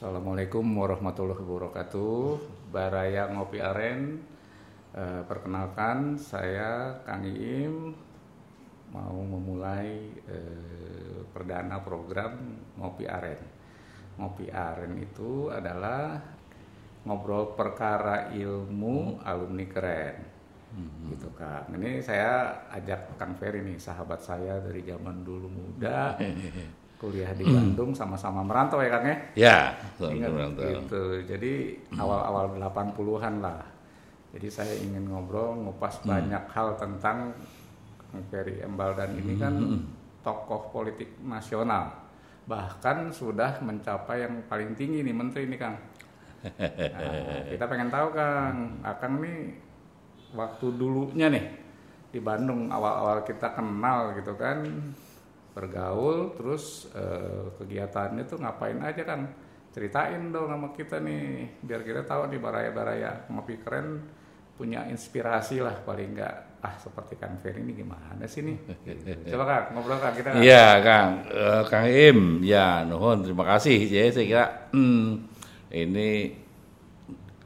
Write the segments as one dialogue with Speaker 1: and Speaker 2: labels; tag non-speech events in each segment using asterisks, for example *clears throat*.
Speaker 1: Assalamualaikum warahmatullahi wabarakatuh. Baraya Ngopi Aren. Eh, perkenalkan saya Kang Iim mau memulai eh, perdana program Ngopi Aren. Ngopi Aren itu adalah ngobrol perkara ilmu alumni keren. Gitu Kang. Ini saya ajak Kang Ferry nih, sahabat saya dari zaman dulu muda. *laughs* kuliah di Bandung sama-sama merantau ya Kang ya?
Speaker 2: Ya,
Speaker 1: Ingat
Speaker 2: merantau.
Speaker 1: gitu. Jadi awal-awal 80-an lah. Jadi saya ingin ngobrol, ngupas banyak hal tentang Kang Ferry Embal dan ini kan tokoh politik nasional. Bahkan sudah mencapai yang paling tinggi nih menteri nih Kang. Nah, kita pengen tahu Kang, Akang nih waktu dulunya nih di Bandung awal-awal kita kenal gitu kan bergaul terus eh, kegiatannya tuh ngapain aja kan ceritain dong sama kita nih biar kita tahu nih baraya-baraya ngopi keren punya inspirasi lah paling enggak ah seperti Kang Ferry ini gimana sih nih *laughs* coba Kang ngobrol Kang kita.
Speaker 2: Iya, Kang. Eh, Kang Im, ya, nuhun, terima kasih. Jadi saya kira hmm, ini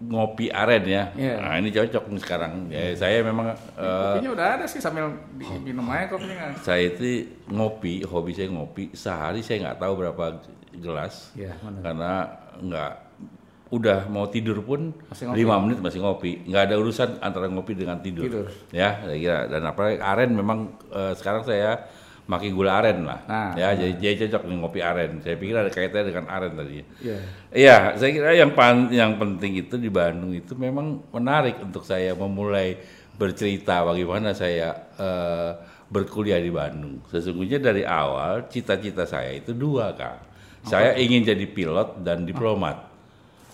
Speaker 2: ngopi aren ya.
Speaker 1: Iya.
Speaker 2: Nah, ini cocok nih sekarang. Ya, saya memang eh,
Speaker 1: kopinya udah ada sih sambil diminum aja kopinya
Speaker 2: saya itu ngopi, hobi saya ngopi. Sehari saya nggak tahu berapa gelas
Speaker 1: Iya, mana?
Speaker 2: karena nggak udah mau tidur pun lima menit masih ngopi nggak ada urusan antara ngopi dengan tidur,
Speaker 1: Tidur.
Speaker 2: ya saya kira dan apalagi aren memang eh, sekarang saya makin gula aren lah
Speaker 1: Nah,
Speaker 2: ya jadi, jadi cocok nih ngopi aren saya pikir ada kaitannya dengan aren tadi
Speaker 1: Iya.
Speaker 2: Iya, saya kira yang pan- yang penting itu di Bandung itu memang menarik untuk saya memulai bercerita bagaimana saya eh, berkuliah di Bandung. Sesungguhnya dari awal cita-cita saya itu dua, Kang. Saya ingin jadi pilot dan diplomat.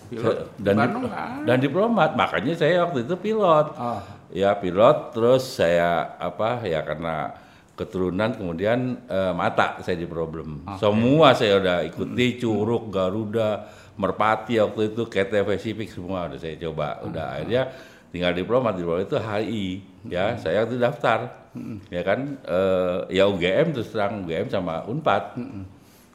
Speaker 1: Pilot
Speaker 2: dan
Speaker 1: di Bandung
Speaker 2: dip-
Speaker 1: nggak ada.
Speaker 2: dan diplomat, makanya saya waktu itu pilot.
Speaker 1: Oh.
Speaker 2: Ya pilot, terus saya apa ya karena keturunan kemudian eh, mata saya di problem. Semua saya udah ikuti Curug, Garuda, Merpati waktu itu KT Pacific semua udah saya coba. Udah akhirnya tinggal diplomat diplomat itu HI ya. Saya itu daftar ya kan? Eh, ya UGM terus terang UGM sama Unpad.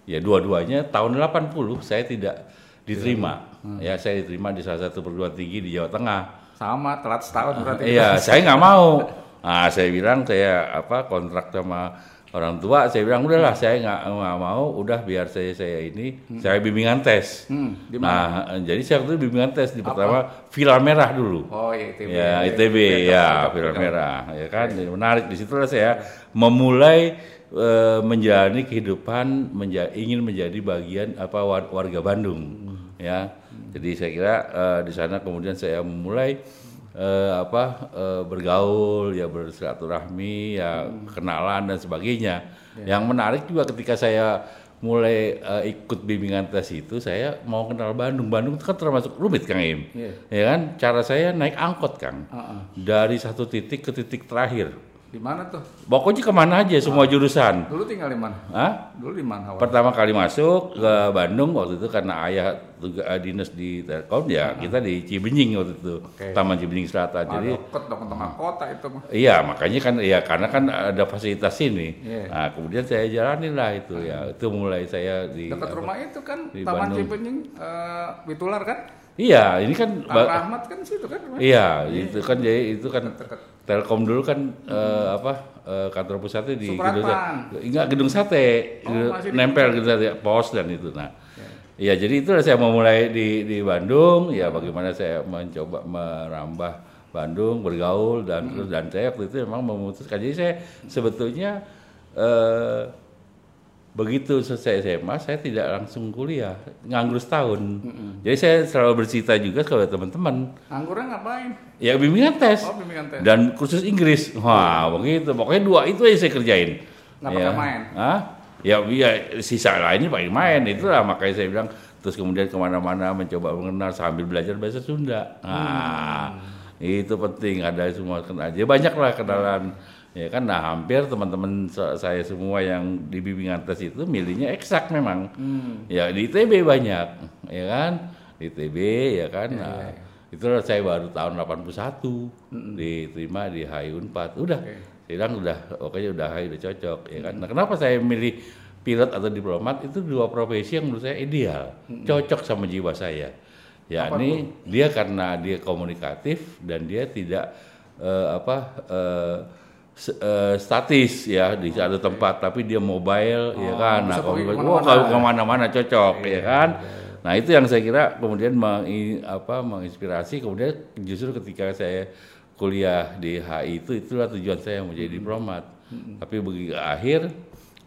Speaker 2: Ya dua-duanya tahun 80 saya tidak diterima. Ya saya diterima di salah satu perguruan tinggi di Jawa Tengah.
Speaker 1: Sama telat setahun berarti.
Speaker 2: Iya, saya nggak mau. *laughs* Nah, saya bilang saya apa kontrak sama orang tua. Saya bilang udahlah, saya nggak mau. Udah biar saya saya ini saya bimbingan tes.
Speaker 1: Hmm?
Speaker 2: Nah, jadi saya waktu itu bimbingan tes di pertama Villa Merah dulu.
Speaker 1: oh iya ITB
Speaker 2: Ya, ITB
Speaker 1: Iya,
Speaker 2: ya,
Speaker 1: cocok,
Speaker 2: Villa
Speaker 1: cocok.
Speaker 2: Merah, ya kan. Jadi menarik di situlah saya memulai eh, menjalani kehidupan menja- ingin menjadi bagian apa war- warga Bandung, ya. Jadi saya kira eh, di sana kemudian saya memulai eh, apa eh, bergaul, ya bersilaturahmi, ya kenalan dan sebagainya. Yang menarik juga ketika saya mulai eh, ikut bimbingan tes itu saya mau kenal Bandung. Bandung itu kan termasuk rumit Kang Im.
Speaker 1: Iya.
Speaker 2: Ya kan, cara saya naik angkot Kang.
Speaker 1: Heeh.
Speaker 2: Dari satu titik ke titik terakhir.
Speaker 1: Di mana tuh
Speaker 2: Pokoknya ke mana aja semua jurusan.
Speaker 1: dulu tinggal di mana
Speaker 2: Hah?
Speaker 1: dulu di mana awal
Speaker 2: Pertama kali masuk ke Bandung waktu itu karena ayah tugas eh, dinas di Telkom ya kita di Cibenying waktu itu.
Speaker 1: Oke.
Speaker 2: Taman Cibenying Selatan. Jadi
Speaker 1: deket dong tengah kota itu mah
Speaker 2: Iya, makanya kan ya karena kan ada fasilitas ini.
Speaker 1: Iya.
Speaker 2: Nah, kemudian saya jalanin lah itu ya. Itu mulai saya di
Speaker 1: dekat
Speaker 2: apa-
Speaker 1: rumah itu kan Taman
Speaker 2: Bandung.
Speaker 1: Cipenying eh, Witular kan
Speaker 2: Iya, ini kan
Speaker 1: Rahmat kan situ kan.
Speaker 2: Iya, itu kan jadi itu kan
Speaker 1: Deket.
Speaker 2: Telkom dulu kan eh, apa eh, kantor pusatnya di
Speaker 1: Supratman.
Speaker 2: gedung enggak gedung sate,
Speaker 1: Oh,
Speaker 2: Gedung- nempel gedung sate pos dan itu. Nah, Iya, jadi itulah saya memulai di di Bandung, ya bagaimana saya mencoba merambah Bandung, bergaul dan terus dan saya waktu itu memang memutuskan. Jadi saya sebetulnya eh, begitu selesai SMA saya tidak langsung kuliah, nganggur setahun. Jadi saya selalu bercerita juga kepada teman-teman,
Speaker 1: Anggurnya ngapain?
Speaker 2: ya bimbingan tes
Speaker 1: Oh bimbingan tes.
Speaker 2: dan kursus Inggris. Wah, begitu. Pokoknya dua itu aja saya kerjain.
Speaker 1: Nggak
Speaker 2: Ya.
Speaker 1: pakai main?
Speaker 2: Hah? Ya, ya sisa lainnya pakai main. Itulah makanya saya bilang terus kemudian ke mana-mana mencoba mengenal sambil belajar bahasa Sunda. Nah, itu penting ada semua kenal. Ya banyak lah kenalan. Ya kan, nah hampir teman-teman saya semua yang di bimbingan tes itu milihnya eksak memang. Ya di ITB banyak, ya kan? Di ITB ya kan. nah, itulah saya baru tahun 81 diterima di HI Unpad. Udah,
Speaker 1: Oke.
Speaker 2: saya bilang udah, pokoknya udah HI udah cocok, ya kan. Nah, kenapa saya milih pilot atau diplomat itu dua profesi yang menurut saya ideal, cocok sama jiwa saya. Ya ini dia karena dia komunikatif dan dia tidak eh, apa eh, eh, statis ya di satu tempat tapi dia mobile ya kan. nah kalau
Speaker 1: ke mana-mana.
Speaker 2: wah, kalau ke mana-mana cocok ya kan. nah itu yang saya kira kemudian mengi- apa menginspirasi. Kemudian justru ketika saya kuliah di HI itu itulah tujuan saya menjadi diplomat. Tapi begitu akhir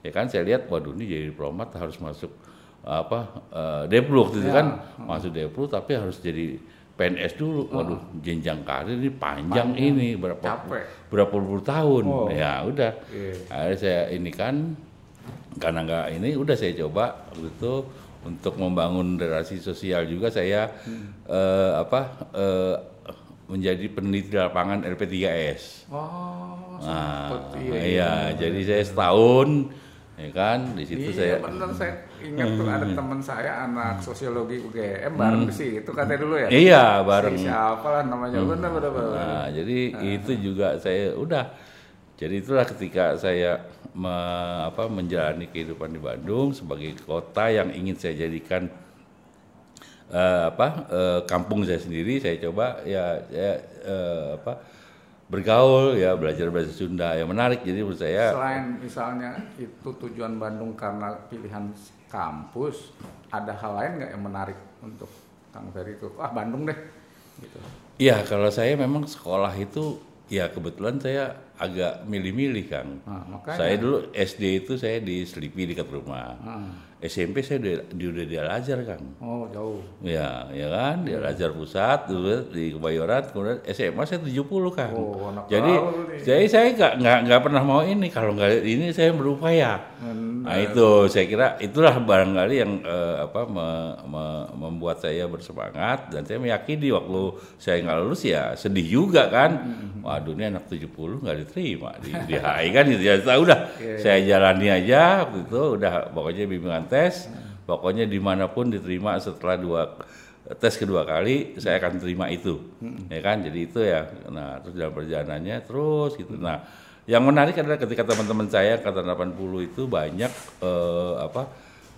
Speaker 2: ya kan saya lihat waduh ini jadi diplomat harus masuk apa eh, Deplu waktu itu kan. Masuk Deplu tapi harus jadi PNS dulu. Waduh jenjang karir ini panjang. ini berapa
Speaker 1: Capek.
Speaker 2: Berapa puluh tahun.
Speaker 1: Oh.
Speaker 2: ya udah.
Speaker 1: Iya.
Speaker 2: akhirnya saya ini kan karena nggak ini udah saya coba gitu untuk membangun relasi sosial juga saya eh, apa eh, menjadi peneliti lapangan LP3S
Speaker 1: Oh,
Speaker 2: nah
Speaker 1: seperti
Speaker 2: iya. jadi saya setahun ya kan di situ
Speaker 1: Iya,
Speaker 2: saya
Speaker 1: bener saya ingat tuh ada teman saya anak sosiologi UGM bareng di situ katanya dulu ya.
Speaker 2: iya bareng
Speaker 1: Si siapa lah namanya bener bener bener.
Speaker 2: Nah, jadi itu juga saya udah. Jadi itulah ketika saya me- apa, menjalani kehidupan di Bandung sebagai kota yang ingin saya jadikan eh, apa eh, kampung saya sendiri. Saya coba ya, ya eh, apa bergaul ya belajar bahasa Sunda yang menarik. Jadi menurut saya
Speaker 1: Selain misalnya itu tujuan Bandung karena pilihan kampus, ada hal lain nggak yang menarik untuk Kang Ferry itu? Ah Bandung deh. Gitu.
Speaker 2: Iya, kalau saya memang sekolah itu ya kebetulan saya agak milih-milih Kang.
Speaker 1: Nah, makanya.
Speaker 2: Saya dulu SD itu saya di Selipi dekat rumah. SMP saya udah di udah di Al Azhar Kang.
Speaker 1: Oh jauh.
Speaker 2: Ya, ya kan di Al Azhar Pusat dulu di Kebayoran, kemudian SMA saya 70 Kang.
Speaker 1: Oh, anak
Speaker 2: Jadi
Speaker 1: nih.
Speaker 2: saya saya nggak nggak nggak pernah mau ini kalau nggak ini saya berupaya. Nah itu saya kira itulah barangkali yang eh, apa me- me- membuat saya bersemangat dan saya meyakini waktu saya nggak lulus ya sedih juga kan. Waduh ini anak 70 nggak diterima di, di HI kan gitu ya. Saya udah saya jalani aja gitu udah pokoknya bimbingan tes. Pokoknya di mana pun diterima setelah dua tes kedua kali saya akan terima itu. Ya kan? Jadi itu ya. Nah terus dalam perjalanannya terus gitu. Nah yang menarik adalah ketika teman-teman saya kata 80 itu banyak eh, apa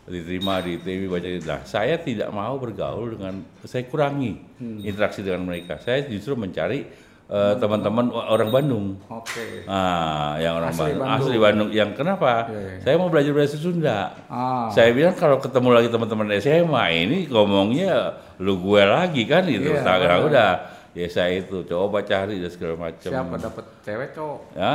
Speaker 2: diterima di ITB banyak. Nah saya tidak mau bergaul dengan saya kurangi interaksi dengan mereka. Saya justru mencari eh, teman-teman orang Bandung
Speaker 1: Oke.
Speaker 2: Ah, yang orang
Speaker 1: Asli
Speaker 2: Bandung.
Speaker 1: Bandung.
Speaker 2: asli Bandung. Yang kenapa?
Speaker 1: Iya, iya.
Speaker 2: Saya mau belajar bahasa Sunda.
Speaker 1: Ah.
Speaker 2: Saya bilang kalau ketemu lagi teman-teman SMA ini ngomongnya lu gue lagi kan gitu.
Speaker 1: Iya,
Speaker 2: Nah,
Speaker 1: benar.
Speaker 2: udah. Ya saya itu coba cari dan segala macam.
Speaker 1: Siapa dapat cewek cowok?
Speaker 2: Ya.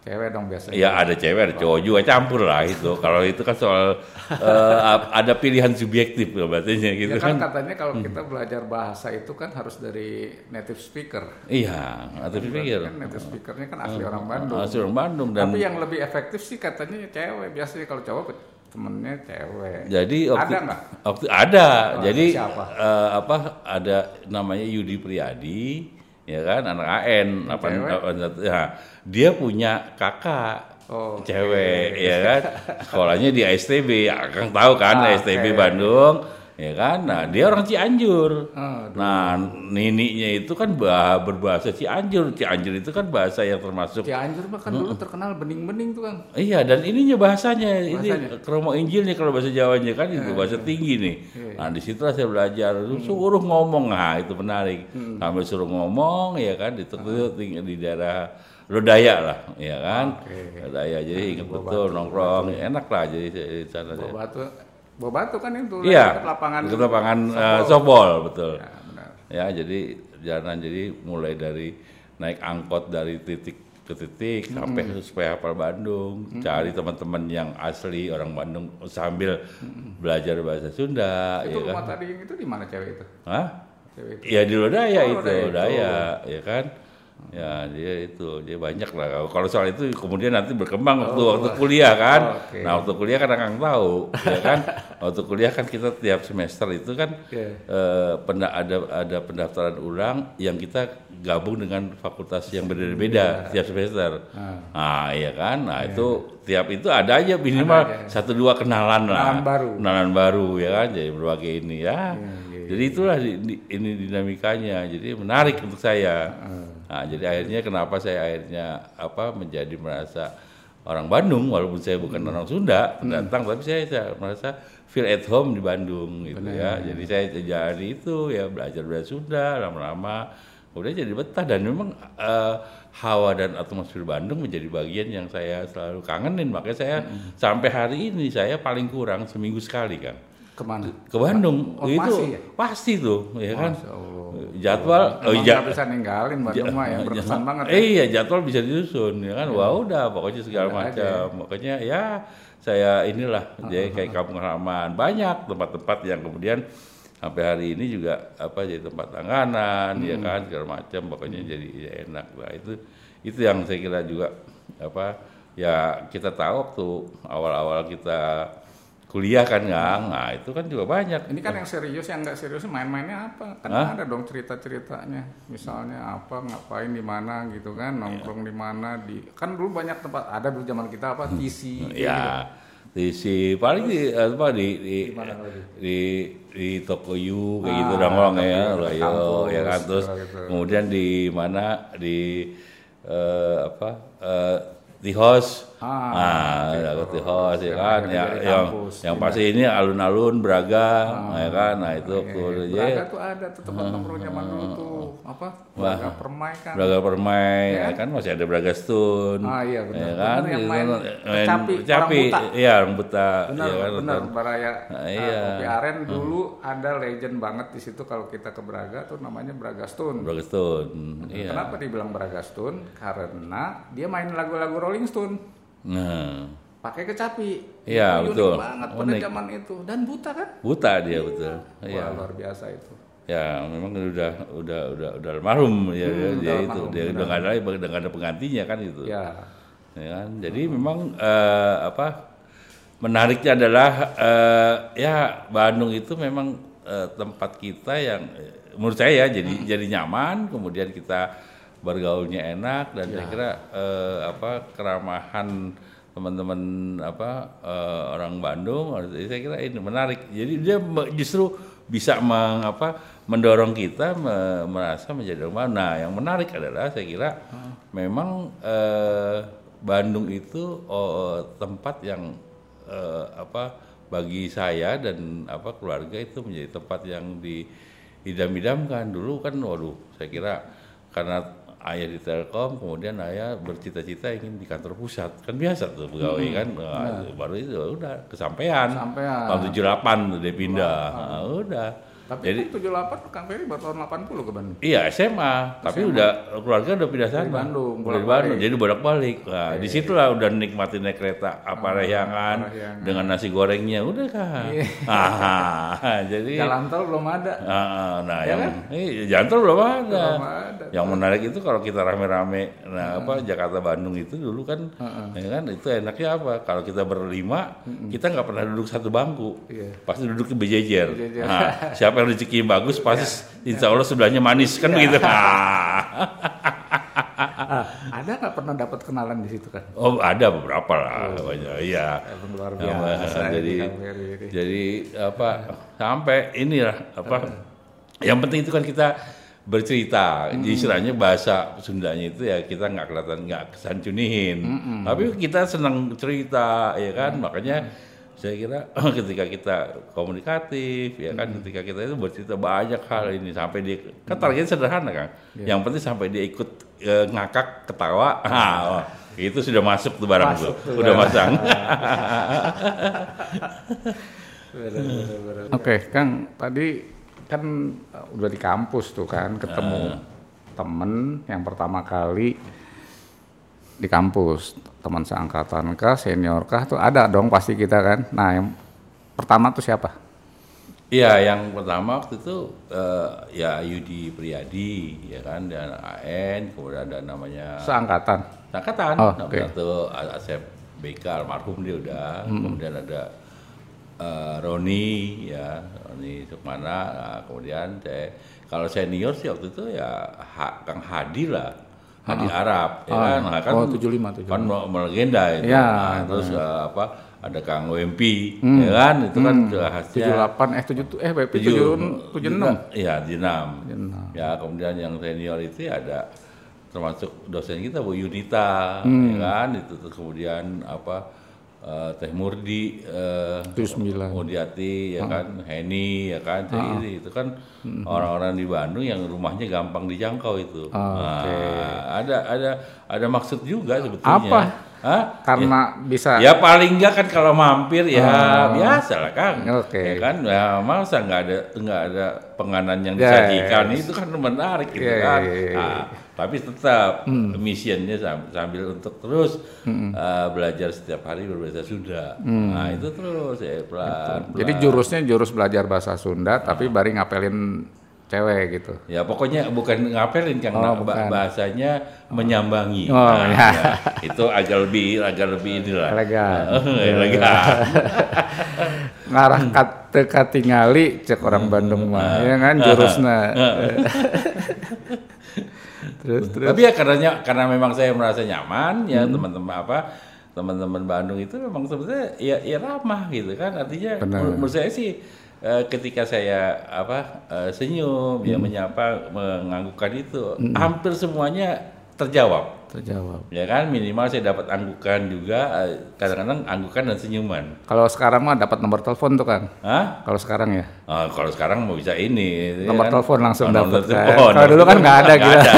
Speaker 1: Cewek dong biasanya.
Speaker 2: Ya ada cewek, ada cowok juga campur lah itu. Kalau itu kan soal eh, ada pilihan subjektif berarti gitu
Speaker 1: Ya kan
Speaker 2: kan.
Speaker 1: katanya kalau kita belajar bahasa itu kan harus dari native speaker.
Speaker 2: Iya, atau dipikir.
Speaker 1: Kan native speakernya kan asli orang Bandung.
Speaker 2: Asli orang Bandung dan
Speaker 1: Tapi yang lebih efektif sih katanya cewek. Biasanya kalau cowok temennya cewek.
Speaker 2: Jadi waktu,
Speaker 1: Ada nggak?
Speaker 2: Waktu ada.
Speaker 1: Oh,
Speaker 2: Jadi
Speaker 1: siapa?
Speaker 2: eh, apa ada namanya Yudi Priyadi, ya kan anak AN
Speaker 1: Cewek?
Speaker 2: 881. Ya, dia punya kakak
Speaker 1: Oh,
Speaker 2: cewek, ya kan. *laughs* Sekolahnya di ASTB, ya Kang tahu kan
Speaker 1: Ah,
Speaker 2: ASTB
Speaker 1: oke.
Speaker 2: Bandung, ya kan. Nah, dia orang Cianjur.
Speaker 1: Ah,
Speaker 2: nah, nininya itu kan bah- berbahasa Cianjur. Cianjur itu kan bahasa yang termasuk
Speaker 1: Cianjur mah kan dulu terkenal bening-bening tuh kan.
Speaker 2: Iya dan ininya bahasanya,
Speaker 1: Bahasanya.
Speaker 2: ini kromo Injilnya kalau bahasa Jawanya kan itu bahasa tinggi nih.
Speaker 1: Iya.
Speaker 2: Nah di situlah saya belajar suruh ngomong, nah itu menarik. Sambil suruh ngomong ya kan itu tuh tinggal di daerah Lodaya lah, ya kan.
Speaker 1: Oke.
Speaker 2: Lodaya jadi ingat betul nongkrong, enak lah jadi di sana.
Speaker 1: Bawa batu. Bawa batu kan itu
Speaker 2: Iya,
Speaker 1: lapangan.
Speaker 2: dekat lapangan
Speaker 1: softball.
Speaker 2: softball betul.
Speaker 1: Ya, benar.
Speaker 2: Ya jadi jalan jadi mulai dari naik angkot dari titik ke titik sampai supaya hafal Bandung, cari teman-teman yang asli orang Bandung sambil belajar bahasa Sunda,
Speaker 1: Itu
Speaker 2: ya
Speaker 1: rumah
Speaker 2: kan?
Speaker 1: tadi itu di mana cewek itu?
Speaker 2: Hah?
Speaker 1: Cewek itu.
Speaker 2: Ya di Lodaya
Speaker 1: Oh,
Speaker 2: itu,
Speaker 1: Lodaya itu.
Speaker 2: Lodaya, ya kan? Ya dia itu, dia banyak lah. Kalau soal itu kemudian nanti berkembang waktu waktu kuliah kan.
Speaker 1: Oh, oke.
Speaker 2: Nah waktu kuliah kan akan tahu, ya kan? Waktu kuliah kan kita tiap semester itu kan
Speaker 1: Oke.
Speaker 2: eh, penda- ada ada pendaftaran ulang yang kita gabung dengan fakultas yang berbeda-beda tiap semester. Nah, iya kan? Nah, itu tiap itu ada aja minimal
Speaker 1: Ada
Speaker 2: satu dua kenalan lah.
Speaker 1: Kenalan baru.
Speaker 2: Kenalan baru ya kan. Jadi berbagai ini ya.
Speaker 1: Iya, iya,
Speaker 2: Jadi itulah di- di- ini dinamikanya. Jadi menarik untuk saya. Nah, jadi akhirnya kenapa saya akhirnya apa menjadi merasa orang Bandung walaupun saya bukan orang Sunda pendatang tapi saya, saya merasa feel at home di Bandung gitu ya. Jadi saya jadi itu ya belajar bahasa Sunda lama-lama. Udah jadi betah dan memang eh, hawa dan atmosfer Bandung menjadi bagian yang saya selalu kangenin. Makanya saya sampai hari ini saya paling kurang seminggu sekali kan
Speaker 1: Ke mana?
Speaker 2: ke Bandung
Speaker 1: Oh,
Speaker 2: itu
Speaker 1: masih ya?
Speaker 2: pasti tuh ya kan jadwal oh, ja-
Speaker 1: nggak bisa ninggalin Bandung mah ya berkesan banget. ya.
Speaker 2: Eh, iya jadwal bisa disusun ya kan. Wah udah pokoknya segala macam. Makanya ya saya inilah jadi kayak kampung halaman banyak tempat-tempat yang kemudian sampai hari ini juga apa jadi tempat langganan ya kan segala macam pokoknya jadi ya enak lah itu itu yang saya kira juga apa ya kita tahu waktu awal-awal kita kuliah kan Kang. nah itu kan juga banyak
Speaker 1: Ini kan yang serius, yang nggak serius main-mainnya apa? Kan
Speaker 2: Hah?
Speaker 1: ada dong cerita-ceritanya. Misalnya apa, ngapain di mana gitu kan, nongkrong di mana di kan dulu banyak tempat ada dulu zaman kita apa TC. gitu.
Speaker 2: ya di si paling di apa di di di, di toko yu kayak
Speaker 1: Ah,
Speaker 2: gitu nongkrong
Speaker 1: Toko
Speaker 2: ya ya kan terus
Speaker 1: gitu.
Speaker 2: kemudian di mana di eh, apa eh, di host
Speaker 1: Ah,
Speaker 2: ah dapat di host ya
Speaker 1: Yang
Speaker 2: kan
Speaker 1: akhirnya
Speaker 2: yang yang,
Speaker 1: kampus,
Speaker 2: yang
Speaker 1: pindah.
Speaker 2: pasti ini alun-alun Braga ya kan nah itu
Speaker 1: Iya, iya. Braga tuh ada tuh tempat nongkrong zaman dulu tuh apa?
Speaker 2: Wah.
Speaker 1: Braga Permai kan.
Speaker 2: Braga Permai
Speaker 1: Ya.
Speaker 2: ya kan masih ada Braga Stone
Speaker 1: Ah, iya, benar.
Speaker 2: ya kan
Speaker 1: Benar yang main
Speaker 2: kan,
Speaker 1: kecapi, orang buta.
Speaker 2: iya orang buta
Speaker 1: Benar,
Speaker 2: ya kan
Speaker 1: benar. Baraya
Speaker 2: Nah,
Speaker 1: ah,
Speaker 2: iya.
Speaker 1: Kopi Aren dulu ada legend banget di situ kalau kita ke Braga tuh namanya Braga Stone.
Speaker 2: Braga Stone iya
Speaker 1: Kenapa dibilang Braga Stone? Karena dia main lagu-lagu Rolling Stone
Speaker 2: nah
Speaker 1: pakai kecapi.
Speaker 2: Iya, betul.
Speaker 1: Unik banget pada
Speaker 2: Unik.
Speaker 1: zaman itu dan buta kan?
Speaker 2: buta dia betul iya
Speaker 1: Wah, luar biasa itu.
Speaker 2: ya memang udah udah udah udah almarhum ya
Speaker 1: Hmm,
Speaker 2: dia
Speaker 1: udah
Speaker 2: itu dia udah nggak ada udah nggak ada penggantinya kan itu
Speaker 1: Ya.
Speaker 2: ya kan jadi memang eh, apa menariknya adalah eh, ya Bandung itu memang eh, tempat kita yang menurut saya ya jadi jadi nyaman kemudian kita bergaulnya enak dan saya kira eh, apa keramahan teman-teman apa eh, orang Bandung saya kira ini menarik. Jadi dia justru bisa meng, apa, mendorong kita me- merasa menjadi rumah. Nah, yang menarik adalah saya kira memang eh, Bandung itu oh, tempat yang eh, apa bagi saya dan apa keluarga itu menjadi tempat yang diidam-idamkan dulu kan waduh saya kira karena ayah di Telkom kemudian ayah bercita-cita ingin di kantor pusat kan biasa tuh pegawai kan Nah, baru itu udah kesampaian
Speaker 1: Kesampaian.
Speaker 2: tahun 78 tuh dia pindah Nah, udah
Speaker 1: Tapi
Speaker 2: jadi
Speaker 1: kan 78 Kang Ferry baru tahun 80 ke Bandung.
Speaker 2: Iya SMA, tapi udah keluarga udah pindah sana.
Speaker 1: Dari Bandung, bolak-balik.
Speaker 2: Bandung, jadi bolak-balik. Nah, di situlah udah nikmatin naik kereta apa Parahyangan
Speaker 1: Parahyangan.
Speaker 2: dengan nasi gorengnya udah kan.
Speaker 1: Iya. *laughs*
Speaker 2: Ah, jadi
Speaker 1: Jalan tol belum ada.
Speaker 2: Ah, nah
Speaker 1: Ya
Speaker 2: yang
Speaker 1: kan?
Speaker 2: eh, jantung belum ada.
Speaker 1: Belum ada.
Speaker 2: Yang menarik itu kalau kita rame-rame, nah apa Jakarta Bandung itu dulu kan, ya kan itu enaknya apa? Kalau kita berlima, kita nggak pernah duduk satu bangku,
Speaker 1: Iya.
Speaker 2: pasti duduk di berjejer. Nah, siapa yang rezeki bagus, pasti insya Allah sebelahnya manis kan begitu. *laughs* Ah.
Speaker 1: Ah, ada nggak pernah dapat kenalan di situ kan?
Speaker 2: Oh ada beberapa lah, banyak. Iya.
Speaker 1: Luar
Speaker 2: Ya,
Speaker 1: biasa. ini
Speaker 2: jadi jadi apa sampai inilah apa yang penting itu kan kita bercerita. Istilahnya bahasa Sundanya itu ya kita nggak kelihatan nggak kesancunihin. Tapi kita senang cerita ya kan? Makanya saya kira *clears throat* ketika kita komunikatif ya kan? Ketika kita itu bercerita banyak hal ini sampai dia kan targetnya sederhana kan? Yang penting sampai dia ikut eh, ngakak ketawa. *laughs* Oh, itu sudah masuk tuh barang
Speaker 1: Masuk
Speaker 2: tuh. udah
Speaker 1: barang.
Speaker 2: masang. *laughs* *laughs*
Speaker 1: Oke, Kang, tadi kan uh, udah di kampus tuh kan ketemu temen yang pertama kali di kampus, teman seangkatan kah, senior kah tuh ada dong pasti kita kan. Nah, yang pertama tuh siapa?
Speaker 2: Iya, yang pertama waktu itu eh, ya Yudi Priyadi, ya kan, dan AN, kemudian ada namanya
Speaker 1: Seangkatan.
Speaker 2: Angkatan,
Speaker 1: Oh, oke.
Speaker 2: satu Asep BK almarhum dia udah, kemudian ada eh, Roni, ya Roni Sukmana, nah, kemudian saya kalau senior sih waktu itu ya Ha- Kang Hadi lah, Hadi Arab, ya
Speaker 1: Oh,
Speaker 2: kan, Nah, kan
Speaker 1: oh, 75, 75.
Speaker 2: kan melegenda itu,
Speaker 1: Ya,
Speaker 2: Nah, terus eh, apa ada Kang Wempi, ya kan, itu kan juga khasnya
Speaker 1: 78 eh 7 eh BP
Speaker 2: tujuh
Speaker 1: 76.
Speaker 2: Iya, tujuh enam.
Speaker 1: 76.
Speaker 2: Ya, kemudian yang senior itu ya ada termasuk dosen kita Bu Yunita ya kan? Itu terus kemudian apa eh, Teh Murdi eh,
Speaker 1: 79.
Speaker 2: Mudiati ya kan? Heni ya kan? Jadi itu kan orang-orang di Bandung yang rumahnya gampang dijangkau itu. Nah, ada ada ada maksud juga sebetulnya.
Speaker 1: Apa?
Speaker 2: Hah?
Speaker 1: Karena bisa
Speaker 2: Ya paling enggak kan kalau mampir ya biasa lah Kang.
Speaker 1: Oke.
Speaker 2: Ya kan? Ya masa nggak ada nggak ada penganan yang
Speaker 1: Ya,
Speaker 2: disajikan? Itu kan menarik gitu
Speaker 1: Ya, ya,
Speaker 2: kan.
Speaker 1: ya, ya,
Speaker 2: Nah, tapi tetap misinya sam- sambil untuk terus uh, belajar setiap hari berbahasa Sunda. Nah, itu terus ya pelan.
Speaker 1: Jadi
Speaker 2: pelan.
Speaker 1: jurusnya jurus belajar bahasa Sunda, tapi bari ngapelin cewek gitu.
Speaker 2: Ya pokoknya bukan ngapelin Kang,
Speaker 1: Oh,
Speaker 2: nah,
Speaker 1: bukan.
Speaker 2: bahasanya menyambangi.
Speaker 1: Oh,
Speaker 2: Nah,
Speaker 1: ya.
Speaker 2: ya. Itu agak lebih agak lebih inilah.
Speaker 1: Elegan. *laughs*
Speaker 2: Elegan. *laughs*
Speaker 1: Ngarah kat teka tingali cek orang Bandung mah, ya kan jurusnya. *laughs* terus terus.
Speaker 2: Tapi ya karena karena memang saya merasa nyaman ya teman-teman apa teman-teman Bandung itu memang sebetulnya ya, ya ramah gitu kan. Artinya
Speaker 1: Benar.
Speaker 2: menur- menurut saya sih eh, ketika saya apa eh, senyum ya menyapa menganggukkan itu hampir semuanya terjawab
Speaker 1: terjawab.
Speaker 2: ya kan minimal saya dapat anggukan juga eh, kadang-kadang anggukan dan senyuman
Speaker 1: Kalau sekarang mah dapat nomor telepon tuh kan.
Speaker 2: Hah?
Speaker 1: Kalau sekarang ya.
Speaker 2: Oh, kalau sekarang mau bisa ini ya
Speaker 1: Nomor
Speaker 2: kan?
Speaker 1: telepon langsung
Speaker 2: Oh, nomor
Speaker 1: dapat kan.
Speaker 2: telepon.
Speaker 1: Kalau dulu kan nggak ada gitu. *laughs*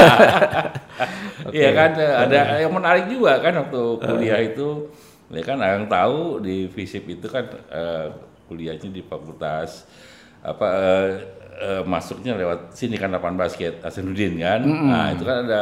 Speaker 2: Iya kan ada yang menarik juga kan waktu kuliah itu ya kan yang tahu di FISIP itu kan eh, kuliahnya di fakultas apa eh, eh, masuknya lewat sini kan lapangan basket Hasanuddin kan. Nah, itu kan ada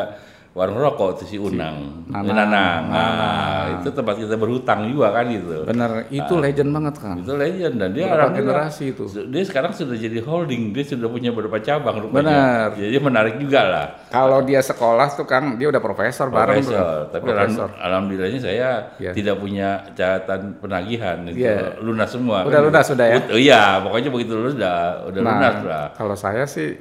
Speaker 2: warung rokok tuh si Unang,
Speaker 1: Nanang.
Speaker 2: Si Nanang. Nah, itu tempat kita berhutang juga kan gitu.
Speaker 1: Bener, itu legend banget kan.
Speaker 2: Itu legend dan dia orangnya
Speaker 1: generasi itu?
Speaker 2: dia sekarang sudah jadi holding, dia sudah punya beberapa cabang
Speaker 1: Benar.
Speaker 2: rupanya. Jadi menarik juga lah.
Speaker 1: Kalau dia sekolah tuh Kang, dia udah profesor, bareng.
Speaker 2: Profesor. Tapi
Speaker 1: Profesor.
Speaker 2: alham- alhamdulillahnya saya
Speaker 1: Iya.
Speaker 2: tidak punya catatan penagihan itu
Speaker 1: Iya.
Speaker 2: lunas semua.
Speaker 1: Udah
Speaker 2: kan.
Speaker 1: lunas sudah ya?
Speaker 2: Oh iya, pokoknya begitu lulus udah udah lunas lah.
Speaker 1: kalau saya sih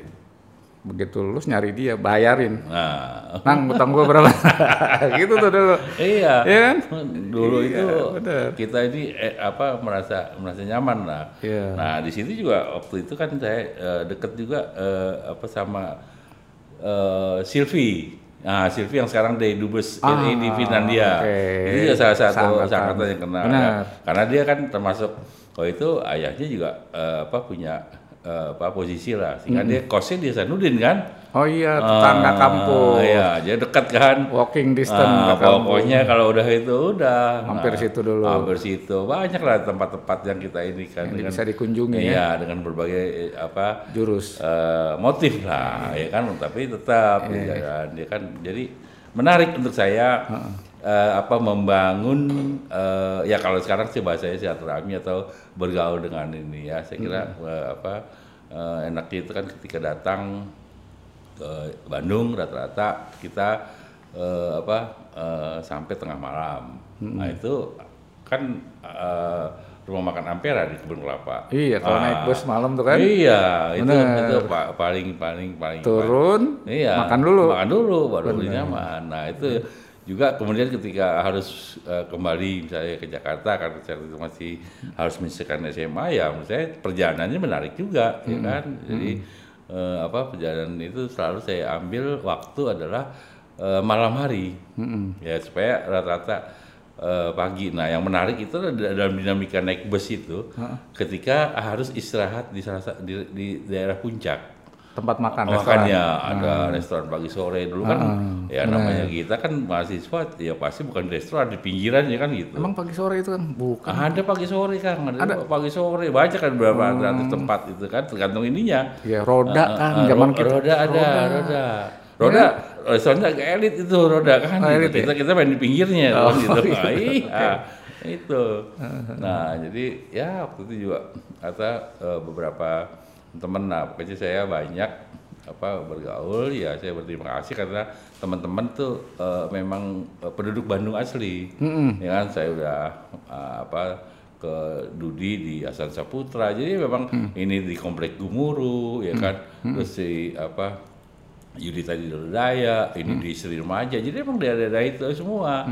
Speaker 1: begitu lulus nyari dia, bayarin.
Speaker 2: Nah,
Speaker 1: Nang, utang gua berapa? *laughs* gitu tuh dulu.
Speaker 2: iya.
Speaker 1: Iya kan?
Speaker 2: Dulu
Speaker 1: Iya,
Speaker 2: itu
Speaker 1: benar.
Speaker 2: kita ini eh, apa merasa merasa nyaman lah.
Speaker 1: Iya.
Speaker 2: Nah di situ juga waktu itu kan saya eh, deket juga eh, apa sama eh, Silvi. Nah Silvi yang sekarang dari Dubes
Speaker 1: Ah,
Speaker 2: RI di Finlandia. Itu juga salah satu seangkatan yang kenal.
Speaker 1: Benar.
Speaker 2: ya. Karena dia kan termasuk oh itu ayahnya juga eh, apa punya eh, apa posisi lah. Sehingga dia kosnya di Sanudin kan.
Speaker 1: Oh iya, tetangga
Speaker 2: Ah,
Speaker 1: kampung.
Speaker 2: Iya, jadi dekat kan.
Speaker 1: Walking distance
Speaker 2: Ah,
Speaker 1: kampung.
Speaker 2: pokoknya kalau udah itu udah
Speaker 1: Hampir situ dulu.
Speaker 2: Hampir situ banyak lah tempat-tempat yang kita ini kan
Speaker 1: Yang bisa dikunjungi ya.
Speaker 2: iya dengan berbagai eh, apa
Speaker 1: Jurus.
Speaker 2: eh, motif lah ya kan tapi tetap
Speaker 1: Iya,
Speaker 2: ya kan dia kan jadi menarik untuk saya eh, apa membangun eh, ya kalau sekarang sih bahasanya silaturahmi atau bergaul dengan ini ya saya kira eh, apa eh, enaknya itu kan ketika datang ke Bandung rata-rata kita eh, apa eh, sampai tengah malam. Nah itu kan eh, rumah makan Ampera di kebun kelapa.
Speaker 1: Iya, kalau
Speaker 2: Ah,
Speaker 1: naik bus malam tuh kan.
Speaker 2: Iya, itu
Speaker 1: Bener.
Speaker 2: itu pa- paling paling paling
Speaker 1: Turun,
Speaker 2: Iya.
Speaker 1: makan dulu.
Speaker 2: Makan dulu baru nyaman. Nah, itu juga kemudian ketika harus eh, kembali misalnya ke Jakarta karena saya itu masih harus menyelesaikan SMA ya menurut saya perjalanannya menarik juga ya
Speaker 1: Hmm.
Speaker 2: kan. Jadi eh, apa perjalanan itu selalu saya ambil waktu adalah eh, malam hari.
Speaker 1: Hmm.
Speaker 2: Ya supaya rata-rata eh, pagi. Nah, yang menarik itu adalah dalam dinamika naik bus itu ketika harus istirahat di salah sa- di, di daerah puncak.
Speaker 1: Tempat makan,
Speaker 2: Oh,
Speaker 1: restoran.
Speaker 2: makanya ada restoran pagi sore dulu kan
Speaker 1: Ah,
Speaker 2: ya namanya kita kan mahasiswa ya pasti bukan di restoran di pinggiran ya kan gitu.
Speaker 1: Emang pagi sore itu kan bukan.
Speaker 2: Ada pagi sore Kang, ada, pagi sore banyak kan beberapa alternatif tempat itu kan tergantung ininya.
Speaker 1: Ya roda
Speaker 2: Ah,
Speaker 1: kan
Speaker 2: ah,
Speaker 1: zaman
Speaker 2: ro-
Speaker 1: kita.
Speaker 2: roda ada, roda. Roda, restorannya agak elit itu roda kan.
Speaker 1: Oh,
Speaker 2: gitu.
Speaker 1: elit ya?
Speaker 2: kita kita main di pinggirnya
Speaker 1: Oh,
Speaker 2: kan, *laughs* gitu.
Speaker 1: iya.
Speaker 2: Nah, iya. Itu. *laughs* Nah, jadi ya waktu itu juga ada eh, beberapa teman nah pokoknya saya banyak apa bergaul ya saya berterima kasih karena teman-teman tuh eh, memang eh, penduduk Bandung asli. Ya kan saya udah eh, apa ke Dudi di Asan Saputra jadi memang ini di komplek Gumuru ya kan. Terus si apa Yudi tadi Daya, ini di Sri Remaja. Jadi emang daerah-daerah itu semua.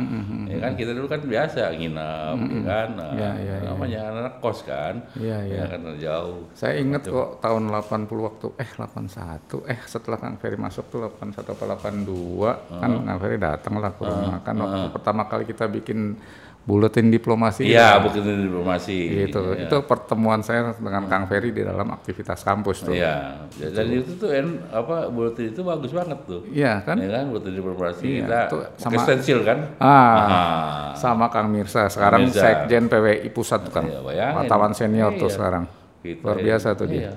Speaker 2: Ya kan kita dulu kan biasa nginep, ya kan. Nah,
Speaker 1: Ya, ya, ya.
Speaker 2: namanya anak kos kan.
Speaker 1: Iya, iya.
Speaker 2: Ya kan jauh.
Speaker 1: Saya inget kok tahun 80 waktu eh 81 eh setelah Kang Ferry masuk tuh 81 atau 82 kan Kang Ferry datang lah ke rumah kan waktu pertama kali kita bikin buletin diplomasi
Speaker 2: Iya, bukan diplomasi.
Speaker 1: gitu.
Speaker 2: Iya.
Speaker 1: Itu pertemuan saya dengan Kang Ferry di dalam aktivitas kampus tuh.
Speaker 2: Iya, dan itu tuh en, apa buletin itu bagus banget tuh.
Speaker 1: Iya kan?
Speaker 2: Ya kan buletin diplomasi
Speaker 1: Iya,
Speaker 2: kita
Speaker 1: itu sama-
Speaker 2: stensil kan?
Speaker 1: Ah,
Speaker 2: Ah.
Speaker 1: sama Kang Mirsa sekarang
Speaker 2: Mirza.
Speaker 1: Sekjen PWI Pusat tuh kan.
Speaker 2: Iya.
Speaker 1: Wartawan senior tuh
Speaker 2: Iya.
Speaker 1: sekarang.
Speaker 2: Gitu,
Speaker 1: Luar
Speaker 2: ya.
Speaker 1: biasa tuh dia.
Speaker 2: Iya.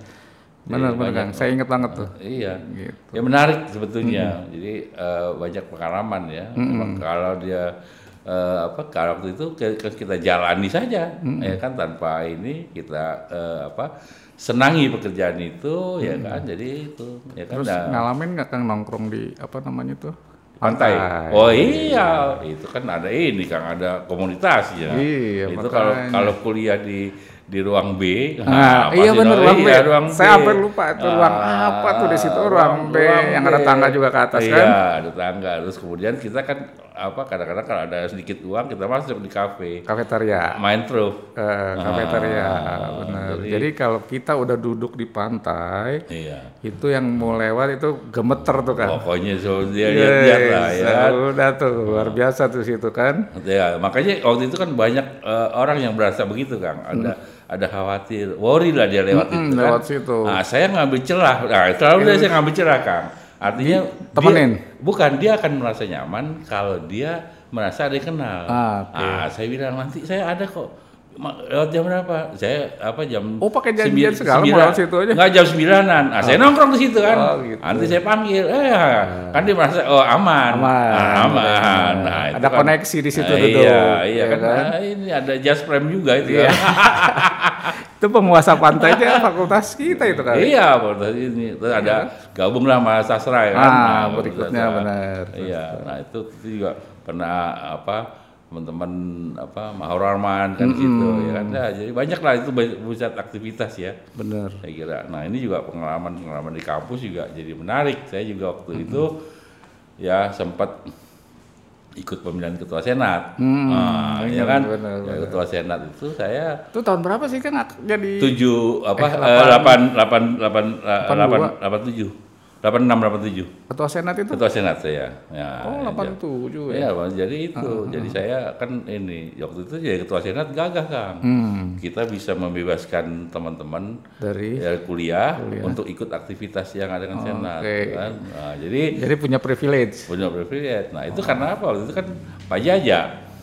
Speaker 1: Benar benar Kang. Saya inget banget tuh.
Speaker 2: Iya.
Speaker 1: Gitu.
Speaker 2: Ya menarik sebetulnya. Jadi eh, banyak pengalaman ya. Memang kalau dia eh, apa kalau waktu itu kita jalani saja, ya kan tanpa ini kita eh, apa senangi pekerjaan itu, ya kan. Jadi itu, ya kan.
Speaker 1: Terus
Speaker 2: Nah,
Speaker 1: ngalamin nggak Kang nongkrong di apa namanya tuh?
Speaker 2: pantai. Oh iya, itu kan ada ini Kang, ada komunitasnya.
Speaker 1: Iya,
Speaker 2: itu kalau
Speaker 1: makanya.
Speaker 2: kalau kuliah di di ruang B.
Speaker 1: Nah,
Speaker 2: pasti
Speaker 1: iya benar ruang B.
Speaker 2: iya, ruang B.
Speaker 1: Saya hampir lupa itu ruang
Speaker 2: Ah,
Speaker 1: apa tuh di situ ruang B yang ada tangga juga ke atas
Speaker 2: iya,
Speaker 1: kan?
Speaker 2: ada tangga. Terus kemudian kita kan apa kadang-kadang kalau ada sedikit uang kita masuk di kafe.
Speaker 1: Kafetaria.
Speaker 2: Main truff.
Speaker 1: Eh, kafetaria,
Speaker 2: Ah,
Speaker 1: benar.
Speaker 2: jadi-
Speaker 1: Jadi, kalau kita udah duduk di pantai,
Speaker 2: Iya.
Speaker 1: itu yang mau lewat itu gemeter tuh kan.
Speaker 2: Pokoknya so dia lihat-lihat lah ya. kan.
Speaker 1: Udah tuh luar biasa tuh situ kan.
Speaker 2: Ya, makanya waktu itu kan banyak eh, orang yang berasa begitu, Kang. Ada ada khawatir, worry lah dia lewat
Speaker 1: Mm-mm,
Speaker 2: itu kan.
Speaker 1: Hmm. lewat situ.
Speaker 2: Nah, saya ngambil celah. Nah, selalu dia saya ngambil celah, Kang. Artinya
Speaker 1: temenin?
Speaker 2: dia- bukan dia akan merasa nyaman kalau dia merasa ada yang kenal.
Speaker 1: Ah, oke.
Speaker 2: Ah, saya bilang nanti saya ada kok. Lewat jam berapa? Saya apa jam
Speaker 1: Oh, pakai janjian
Speaker 2: sembi-
Speaker 1: segala, mau
Speaker 2: sembilan-
Speaker 1: lewat situ aja?
Speaker 2: Enggak jam sembilanan. Ah, saya nongkrong di situ kan.
Speaker 1: Oh, gitu.
Speaker 2: Nanti saya panggil. Eh, kan dia merasa oh aman.
Speaker 1: Aman.
Speaker 2: Ah, aman. Nah,
Speaker 1: Ada
Speaker 2: kan-
Speaker 1: koneksi di situ
Speaker 2: Ah,
Speaker 1: duduk,
Speaker 2: Iya, iya
Speaker 1: ya
Speaker 2: kan.
Speaker 1: kan?
Speaker 2: Nah, ini ada just frame juga itu.
Speaker 1: Iya. *laughs* Itu penguasa pantainya fakultas kita itu kan.
Speaker 2: Iya, pada ini terus ada gabung lah sama sastra ya kan.
Speaker 1: Ah,
Speaker 2: Nah,
Speaker 1: berikutnya benar.
Speaker 2: Iya, nah itu, itu juga pernah apa teman-teman apa Mahur Arman kan gitu ya kan. Nah, jadi banyak lah itu pusat aktivitas ya.
Speaker 1: Bener.
Speaker 2: Saya kira. Nah, ini juga pengalaman-pengalaman di kampus juga jadi menarik. Saya juga waktu itu ya sempat ikut pemilihan ketua senat.
Speaker 1: Hmm,
Speaker 2: nah, ya
Speaker 1: benar,
Speaker 2: kan.
Speaker 1: benar,
Speaker 2: Ya,
Speaker 1: benar.
Speaker 2: ketua senat itu saya
Speaker 1: Itu tahun berapa sih kan jadi
Speaker 2: tujuh apa
Speaker 1: Eh,
Speaker 2: eh, delapan delapan delapan eh,
Speaker 1: Delapan
Speaker 2: delapan tujuh delapan enam delapan tujuh.
Speaker 1: Ketua senat itu?
Speaker 2: ketua senat saya ya
Speaker 1: Oh,
Speaker 2: ya,
Speaker 1: 87 ya.
Speaker 2: ya Bang. jadi itu. jadi saya kan ini waktu itu jadi ketua senat gagah kang.
Speaker 1: Hmm,
Speaker 2: kita bisa membebaskan teman-teman
Speaker 1: dari?
Speaker 2: Ya, kuliah, untuk ikut aktivitas yang ada dengan senat
Speaker 1: oke.
Speaker 2: kan? Nah, jadi
Speaker 1: jadi punya privilege.
Speaker 2: punya privilege. Nah itu karena apa? Waktu itu kan Pak Jaja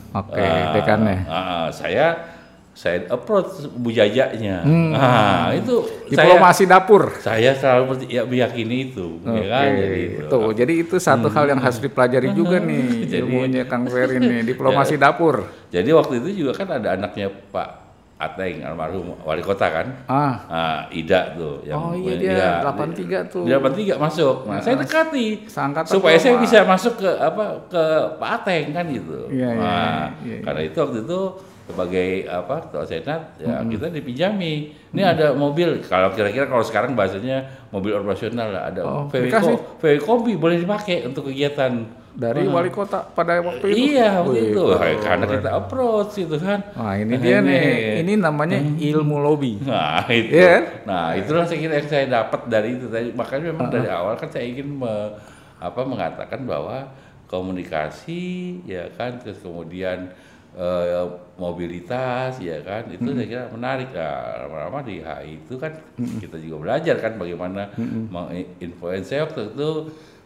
Speaker 1: Oke,
Speaker 2: Ah,
Speaker 1: dekannya.
Speaker 2: ah, saya saya approach Bu Jajanya. Ah, itu saya
Speaker 1: Diplomasi dapur.
Speaker 2: saya selalu ya, meyakini itu, ya kan? Jadi itu.
Speaker 1: Tuh, jadi itu satu hal yang harus dipelajari juga nih *laughs*
Speaker 2: Jadi-
Speaker 1: ilmunya Kang Ferry nih, *laughs* diplomasi dapur.
Speaker 2: Jadi waktu itu juga kan ada anaknya Pak Ateng almarhum wali kota kan?
Speaker 1: Ah,
Speaker 2: Ah, Ida tuh yang
Speaker 1: Oh, iya, dia 83 tuh.
Speaker 2: Dia 83 masuk. Nah, saya dekati supaya saya bisa masuk ke apa ke Pak Ateng kan gitu.
Speaker 1: Iya, iya,
Speaker 2: nah,
Speaker 1: iya, iya.
Speaker 2: karena itu waktu itu sebagai apa senat ya kita dipinjami. Ini ada mobil kalau kira-kira kalau sekarang bahasanya mobil operasional lah ada
Speaker 1: Oh,
Speaker 2: VW ko- VW kombi boleh dipakai untuk kegiatan
Speaker 1: dari wali kota pada waktu itu.
Speaker 2: Iya waktu itu
Speaker 1: keren.
Speaker 2: karena kita approach itu kan.
Speaker 1: Wah, ini dia nih. Ini namanya ilmu lobby.
Speaker 2: Nah itu,
Speaker 1: Iya kan?
Speaker 2: nah itulah saya kira yang saya dapat dari itu tadi. Makanya memang dari awal kan saya ingin me- apa mengatakan bahwa komunikasi ya kan terus kemudian eh, mobilitas ya kan? Itu saya kira menarik. Nah, lama-lama di HI itu kan kita juga belajar kan bagaimana menginfluence. Saya waktu itu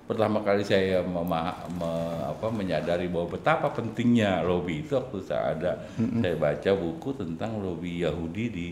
Speaker 2: pertama kali saya mema- me- apa, menyadari bahwa betapa pentingnya lobby itu waktu saya ada. Saya baca buku tentang lobby Yahudi di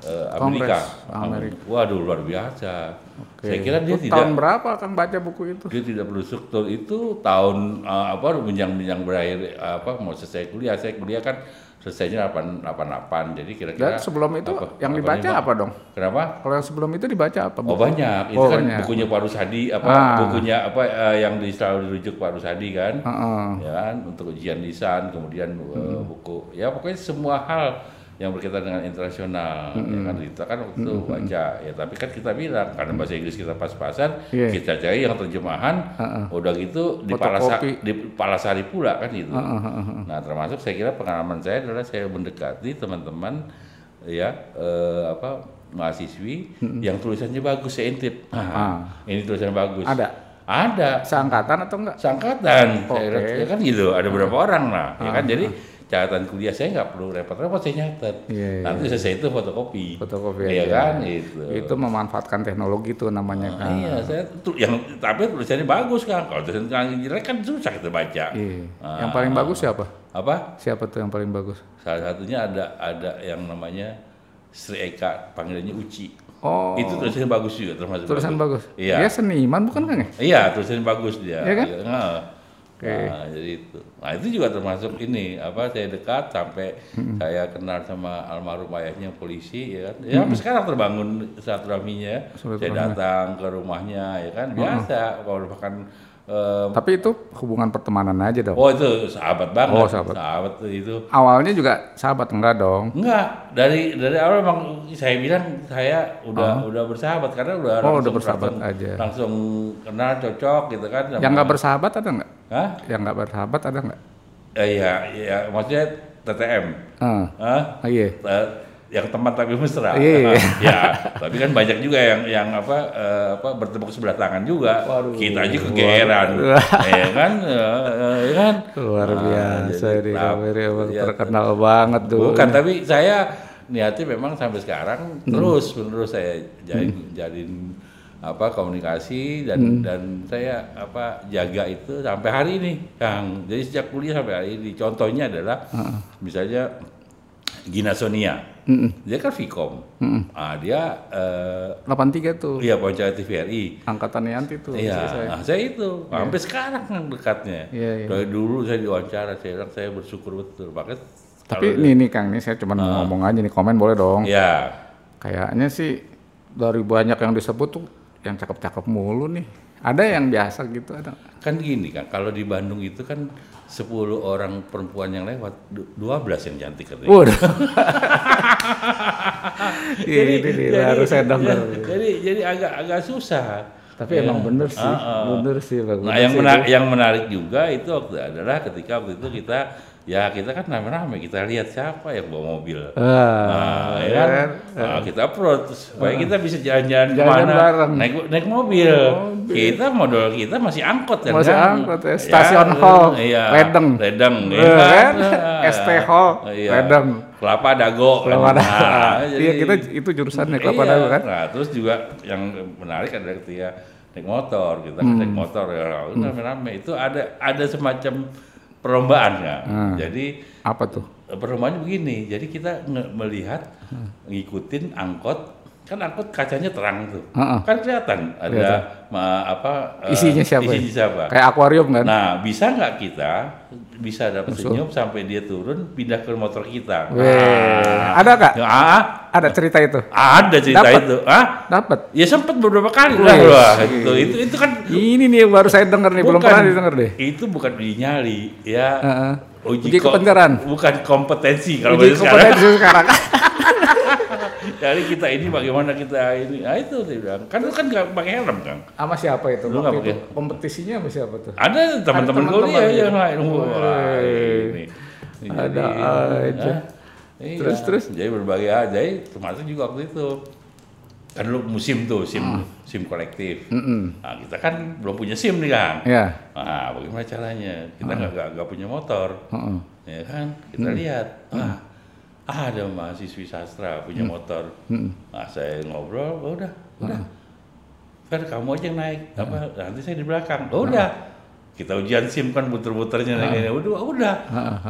Speaker 2: eh, Amerika.
Speaker 1: Amerika.
Speaker 2: Waduh luar biasa.
Speaker 1: Oke.
Speaker 2: Saya kira dia
Speaker 1: Itu
Speaker 2: tidak
Speaker 1: tahun berapa akan baca buku itu?
Speaker 2: dia tidak berstruktur itu tahun eh, apa menjang-menjang berakhir apa mau selesai kuliah saya kuliah kan selesainya 8 88 jadi kira-kira
Speaker 1: Dan sebelum itu
Speaker 2: apa-
Speaker 1: yang
Speaker 2: apa
Speaker 1: dibaca apa dong?
Speaker 2: kenapa
Speaker 1: Kalau yang sebelum itu dibaca apa?
Speaker 2: Oh
Speaker 1: buku?
Speaker 2: banyak, itu
Speaker 1: Oh,
Speaker 2: kan
Speaker 1: banyak.
Speaker 2: bukunya Pak Rusadi apa
Speaker 1: Ah.
Speaker 2: bukunya apa eh, yang di selalu dirujuk Pak Rusadi kan,
Speaker 1: Heeh.
Speaker 2: ya kan untuk ujian lisan, kemudian eh, buku, ya pokoknya semua hal yang berkaitan dengan internasional ya kan? Kita kan waktu itu baca ya tapi kan kita bilang karena bahasa Inggris kita pas-pasan
Speaker 1: Iya.
Speaker 2: kita cari yang terjemahan udah gitu di
Speaker 1: Fotokopi.
Speaker 2: Palasa, di Palasari pula kan gitu nah termasuk saya kira pengalaman saya adalah saya mendekati teman-teman ya eh, apa mahasiswi yang tulisannya bagus saya intip.
Speaker 1: Ah.
Speaker 2: ini tulisan bagus.
Speaker 1: Ada?
Speaker 2: Ada.
Speaker 1: Seangkatan atau enggak?
Speaker 2: sangkatan
Speaker 1: Oke.
Speaker 2: saya, ya kan gitu ada beberapa orang lah ya kan? Jadi catatan kuliah saya nggak perlu repot-repot saya nyatet
Speaker 1: Iya, iya.
Speaker 2: nanti selesai itu fotokopi
Speaker 1: Fotokopi
Speaker 2: iya
Speaker 1: aja.
Speaker 2: kan itu
Speaker 1: Itu memanfaatkan teknologi tuh namanya kan.
Speaker 2: iya saya tuh yang tapi tulisannya bagus kan kalau tulisan jelek kan susah kita baca
Speaker 1: Iya.
Speaker 2: Ah.
Speaker 1: Yang paling bagus siapa?
Speaker 2: apa
Speaker 1: Siapa tuh yang paling bagus?
Speaker 2: salah satunya ada ada yang namanya Sri Eka panggilannya Uci
Speaker 1: Oh,
Speaker 2: itu tulisannya bagus juga termasuk
Speaker 1: tulisan bagus.
Speaker 2: iya
Speaker 1: Dia seniman bukan Kang ya?
Speaker 2: Iya, tulisannya bagus dia.
Speaker 1: Iya kan?
Speaker 2: nah.
Speaker 1: Oke.
Speaker 2: Nah, jadi itu. Nah, itu juga termasuk ini apa saya dekat sampai saya kenal sama almarhum ayahnya polisi ya kan. Ya sampai sekarang terbangun silaturahminya. Saya datang ke rumahnya ya kan biasa kalau bahkan eh,
Speaker 1: Tapi itu hubungan pertemanan aja dong.
Speaker 2: oh itu sahabat banget.
Speaker 1: Oh, sahabat.
Speaker 2: tuh itu.
Speaker 1: Awalnya juga sahabat enggak dong?
Speaker 2: Enggak, dari dari awal memang saya bilang saya udah udah bersahabat karena udah
Speaker 1: Oh, udah
Speaker 2: langsung-
Speaker 1: bersahabat
Speaker 2: langsung,
Speaker 1: aja.
Speaker 2: langsung kenal cocok gitu kan.
Speaker 1: Yang nggak bersahabat ada nggak?
Speaker 2: Hah?
Speaker 1: Yang nggak bersahabat ada nggak?
Speaker 2: Eh, iya, iya, maksudnya TTM.
Speaker 1: Ah,
Speaker 2: Hah?
Speaker 1: ah, iya.
Speaker 2: Eh, yang teman tapi mesra.
Speaker 1: Iya.
Speaker 2: ya, tapi kan banyak juga yang yang apa eh, apa bertepuk sebelah tangan juga.
Speaker 1: Waduh.
Speaker 2: Kita aja kegeeran. *laughs* ya kan? Eh, ya kan?
Speaker 1: Luar biasa
Speaker 2: jadi
Speaker 1: di emang
Speaker 2: ya,
Speaker 1: terkenal banget tuh.
Speaker 2: Bukan, tapi saya niatnya memang sampai sekarang
Speaker 1: Hmm.
Speaker 2: terus menerus saya jalin, jalin apa komunikasi dan dan saya apa jaga itu sampai hari ini, Kang. Jadi sejak kuliah sampai hari ini. Contohnya adalah misalnya Gina Sonia. Dia kan Vkom. Ah, dia eh,
Speaker 1: 83 tuh.
Speaker 2: iya Ponca TVRI.
Speaker 1: Angkatan tuh.
Speaker 2: Iya,
Speaker 1: istri saya.
Speaker 2: nah, saya itu sampai sekarang kan dekatnya.
Speaker 1: Iya, iya.
Speaker 2: Dari dulu saya diwawancara, saya bilang saya bersyukur betul. Makanya
Speaker 1: Tapi nih nih Kang, nih saya cuma mau ngomong aja nih komen boleh dong.
Speaker 2: ya
Speaker 1: Kayaknya sih dari banyak yang disebut tuh yang cakep-cakep mulu nih. Ada yang biasa gitu ada.
Speaker 2: kan gini kan kalau di Bandung itu kan 10 orang perempuan yang lewat du- 12 yang cantik katanya.
Speaker 1: Waduh. *laughs* Iya, ini, ini, harus saya denger. *laughs*
Speaker 2: jadi jadi agak agak susah.
Speaker 1: Tapi
Speaker 2: Ya.
Speaker 1: emang bener sih,
Speaker 2: Ah, ah.
Speaker 1: bener sih.
Speaker 2: Nah,
Speaker 1: Bener
Speaker 2: yang
Speaker 1: sih
Speaker 2: menarik,
Speaker 1: itu.
Speaker 2: yang menarik juga itu waktu adalah ketika waktu itu kita ya kita kan rame-rame kita lihat siapa yang bawa mobil.
Speaker 1: Ah,
Speaker 2: Nah, ya kan? Nah, kita approach supaya kita bisa jalan-jalan
Speaker 1: Jalan
Speaker 2: ke mana
Speaker 1: bareng.
Speaker 2: naik naik mobil. Kita modal kita masih angkot kan?
Speaker 1: Masih
Speaker 2: kan?
Speaker 1: angkot ya, stasiun hall,
Speaker 2: iya,
Speaker 1: Ledeng.
Speaker 2: Ledeng,
Speaker 1: Eh,
Speaker 2: iya
Speaker 1: kan? *laughs*
Speaker 2: Nah,
Speaker 1: ST hall,
Speaker 2: iya.
Speaker 1: Ledeng.
Speaker 2: Kelapa Dago. kan?
Speaker 1: Kelapa Dago.
Speaker 2: Nah, *laughs*
Speaker 1: Iya, kita itu jurusannya Kelapa
Speaker 2: iya.
Speaker 1: Dago kan?
Speaker 2: Nah, terus juga yang menarik adalah ketika naik motor, kita
Speaker 1: Hmm.
Speaker 2: kan naik motor ya, rame-rame itu ada ada semacam perlombaan ya.
Speaker 1: Hmm.
Speaker 2: Jadi
Speaker 1: Apa tuh?
Speaker 2: perlombaannya begini, jadi kita melihat ngikutin angkot kan angkot kacanya terang tuh,
Speaker 1: Heeh.
Speaker 2: kan kelihatan ada ma- apa eh,
Speaker 1: Isinya siapa?
Speaker 2: isinya siapa.
Speaker 1: Kayak akuarium kan?
Speaker 2: Nah, bisa nggak kita bisa dapat senyum sampai dia turun pindah ke motor kita? Nah,
Speaker 1: ada kak?
Speaker 2: ah,
Speaker 1: Ada cerita itu?
Speaker 2: ada cerita
Speaker 1: Dapet.
Speaker 2: itu. Ah,
Speaker 1: Dapat.
Speaker 2: ya sempat beberapa kali lah. Wah, gitu. Itu itu kan
Speaker 1: Ini nih yang baru saya denger nih, belum
Speaker 2: bukan-
Speaker 1: pernah didengar deh.
Speaker 2: Itu bukan uji nyali, ya.
Speaker 1: Heeh.
Speaker 2: Uji,
Speaker 1: Uji
Speaker 2: ko-
Speaker 1: kepencaran.
Speaker 2: Bukan kompetensi kalau
Speaker 1: Uji
Speaker 2: bahasa sekarang.
Speaker 1: kompetensi sekarang. *laughs*
Speaker 2: Jadi kita ini bagaimana kita ini. Nah, itu dia bilang. Kan lu kan nggak pakai helm, Kang.
Speaker 1: Sama siapa itu?
Speaker 2: Lu nggak pakai?
Speaker 1: kompetisinya sama siapa tuh?
Speaker 2: Ada teman-teman kuliah
Speaker 1: teman-teman
Speaker 2: yang
Speaker 1: gitu.
Speaker 2: lain. Wah, ini. Ini
Speaker 1: Ada
Speaker 2: jadi-
Speaker 1: aja.
Speaker 2: Hah? Iya.
Speaker 1: Terus, terus?
Speaker 2: Jadi berbagai aja. Termasuk juga waktu itu. Kan lu musim tuh, sim
Speaker 1: Ah.
Speaker 2: sim kolektif.
Speaker 1: Mm-mm.
Speaker 2: Nah, kita kan belum punya sim nih, Kang.
Speaker 1: Ya.
Speaker 2: Nah, bagaimana caranya? Kita
Speaker 1: Ah.
Speaker 2: nggak nggak nggak punya motor,
Speaker 1: Heeh.
Speaker 2: ya kan? Kita lihat, ah, ada mahasiswi sastra punya motor. Nah, saya ngobrol, oh, udah, udah. Fer, kamu aja yang naik, apa? Nanti saya di belakang. Oh, udah. Kita ujian SIM kan muter-muternya naik ini. Udah, udah.